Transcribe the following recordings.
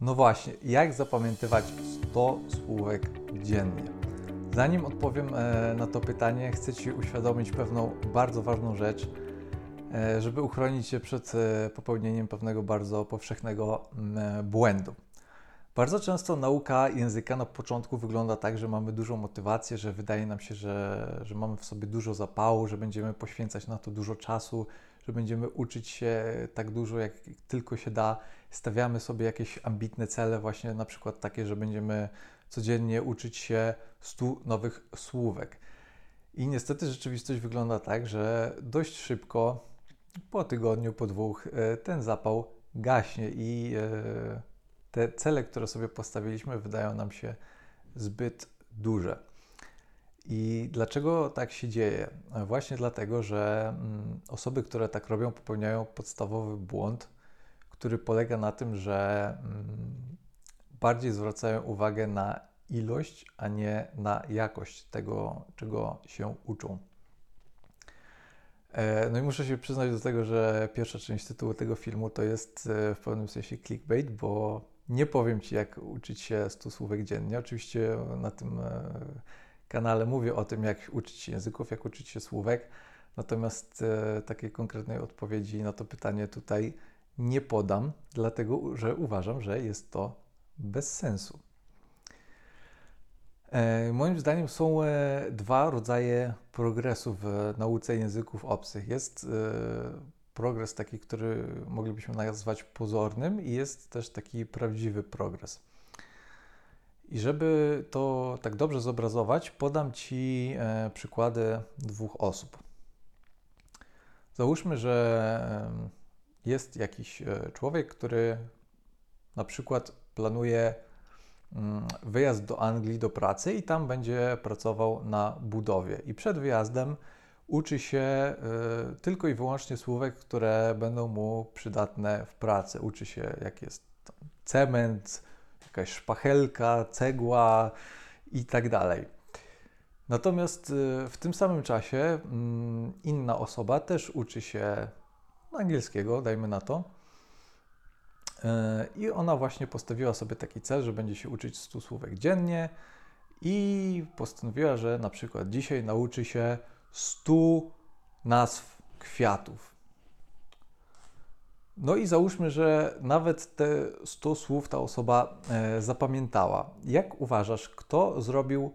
No właśnie, jak zapamiętywać 100 słówek dziennie? Zanim odpowiem e, na to pytanie, chcę Ci uświadomić pewną bardzo ważną rzecz, e, żeby uchronić się przed e, popełnieniem pewnego bardzo powszechnego błędu. Bardzo często nauka języka na początku wygląda tak, że mamy dużą motywację, że wydaje nam się, że, że mamy w sobie dużo zapału, że będziemy poświęcać na to dużo czasu, że będziemy uczyć się tak dużo, jak tylko się da. Stawiamy sobie jakieś ambitne cele, właśnie na przykład takie, że będziemy codziennie uczyć się 100 nowych słówek. I niestety rzeczywistość wygląda tak, że dość szybko, po tygodniu, po dwóch, e, ten zapał gaśnie i e, te cele, które sobie postawiliśmy, wydają nam się zbyt duże. I dlaczego tak się dzieje? Właśnie dlatego, że mm, osoby, które tak robią, popełniają podstawowy błąd, który polega na tym, że mm, bardziej zwracają uwagę na ilość, a nie na jakość tego, czego się uczą. E, no i muszę się przyznać do tego, że pierwsza część tytułu tego filmu to jest e, w pewnym sensie clickbait, bo nie powiem Ci, jak uczyć się 100 słówek dziennie. Oczywiście na tym e, kanale mówię o tym, jak uczyć się języków, jak uczyć się słówek, natomiast e, takiej konkretnej odpowiedzi na to pytanie tutaj nie podam, dlatego że uważam, że jest to bez sensu. E, moim zdaniem są e, dwa rodzaje progresu w nauce języków obcych. Jest e, progres taki, który moglibyśmy nazwać pozornym, i jest też taki prawdziwy progres. I żeby to tak dobrze zobrazować, podam Ci e, przykłady dwóch osób. Załóżmy, że jest jakiś e, człowiek, który na przykład planuje mm, wyjazd do Anglii do pracy i tam będzie pracował na budowie. I przed wyjazdem uczy się e, tylko i wyłącznie słówek, które będą mu przydatne w pracy. Uczy się, jak jest cement, jakaś szpachelka, cegła i tak dalej. Natomiast y, w tym samym czasie mm, inna osoba też uczy się angielskiego, dajmy na to. Y, I ona właśnie postawiła sobie taki cel, że będzie się uczyć 100 słówek dziennie i postanowiła, że na przykład dzisiaj nauczy się 100 nazw kwiatów. No i załóżmy, że nawet te 100 słów ta osoba e, zapamiętała. Jak uważasz, kto zrobił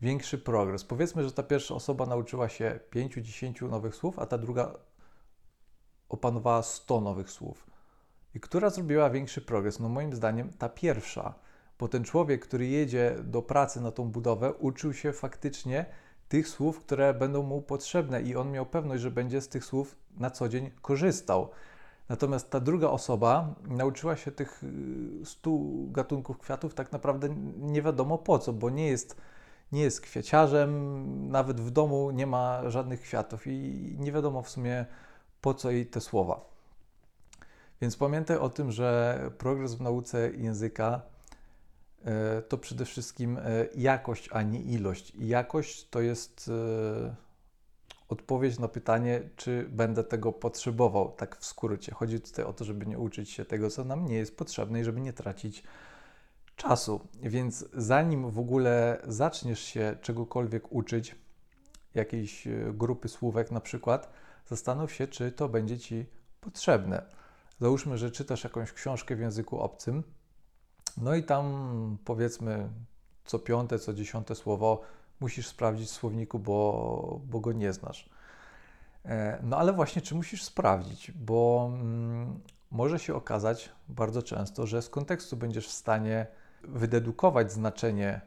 większy progres? Powiedzmy, że ta pierwsza osoba nauczyła się 5-10 nowych słów, a ta druga opanowała 100 nowych słów. I która zrobiła większy progres? No moim zdaniem ta pierwsza, bo ten człowiek, który jedzie do pracy na tą budowę, uczył się faktycznie tych słów, które będą mu potrzebne i on miał pewność, że będzie z tych słów na co dzień korzystał. Natomiast ta druga osoba nauczyła się tych 100 y, gatunków kwiatów tak naprawdę nie wiadomo po co, bo nie jest, nie jest kwieciarzem, nawet w domu nie ma żadnych kwiatów i nie wiadomo w sumie po co jej te słowa. Więc pamiętaj o tym, że progres w nauce języka y, to przede wszystkim y, jakość, a nie ilość. Jakość to jest odpowiedź na pytanie, czy będę tego potrzebował, tak w skrócie. Chodzi tutaj o to, żeby nie uczyć się tego, co nam nie jest potrzebne i żeby nie tracić czasu. Więc zanim w ogóle zaczniesz się czegokolwiek uczyć, jakiejś e, grupy słówek na przykład, zastanów się, czy to będzie Ci potrzebne. Załóżmy, że czytasz jakąś książkę w języku obcym, no i tam powiedzmy co piąte, co dziesiąte słowo musisz sprawdzić w słowniku, bo, bo go nie znasz. E, no ale właśnie, czy musisz sprawdzić? Bo mm, może się okazać bardzo często, że z kontekstu będziesz w stanie wydedukować znaczenie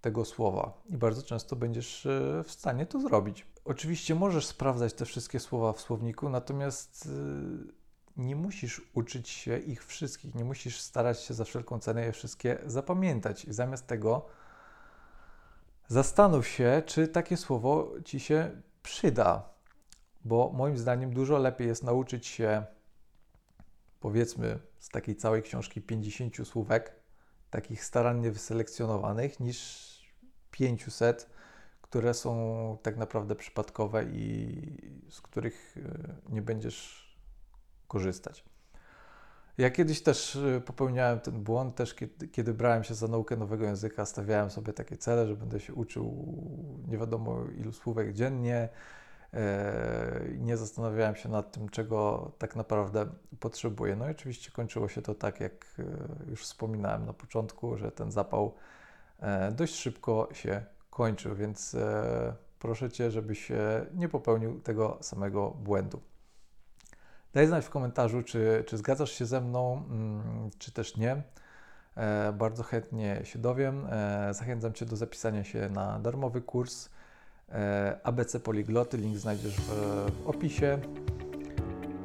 tego słowa i bardzo często będziesz e, w stanie to zrobić. Oczywiście możesz sprawdzać te wszystkie słowa w słowniku, natomiast e, nie musisz uczyć się ich wszystkich, nie musisz starać się za wszelką cenę je wszystkie zapamiętać. I zamiast tego Zastanów się, czy takie słowo ci się przyda, bo moim zdaniem dużo lepiej jest nauczyć się, powiedzmy, z takiej całej książki 50 słówek, takich starannie wyselekcjonowanych, niż 500, które są tak naprawdę przypadkowe i z których e, nie będziesz korzystać. Ja kiedyś też y, popełniałem ten błąd, też kiedy, kiedy brałem się za naukę nowego języka, stawiałem sobie takie cele, że będę się uczył nie wiadomo ilu słówek dziennie. e, Nie zastanawiałem się nad tym, czego tak naprawdę potrzebuję. No i oczywiście kończyło się to tak, jak e, już wspominałem na początku, że ten zapał e, dość szybko się kończył, więc proszę Cię, żebyś nie popełnił tego samego błędu. Daj znać w komentarzu, czy, czy zgadzasz się ze mną, mm, czy też nie. E, bardzo chętnie się dowiem. E, zachęcam Cię do zapisania się na darmowy kurs e, ABC Poligloty. Link znajdziesz w, w opisie.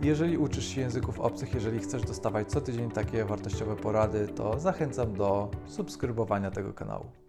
Jeżeli uczysz się języków obcych, jeżeli chcesz dostawać co tydzień takie wartościowe porady, to zachęcam do subskrybowania tego kanału.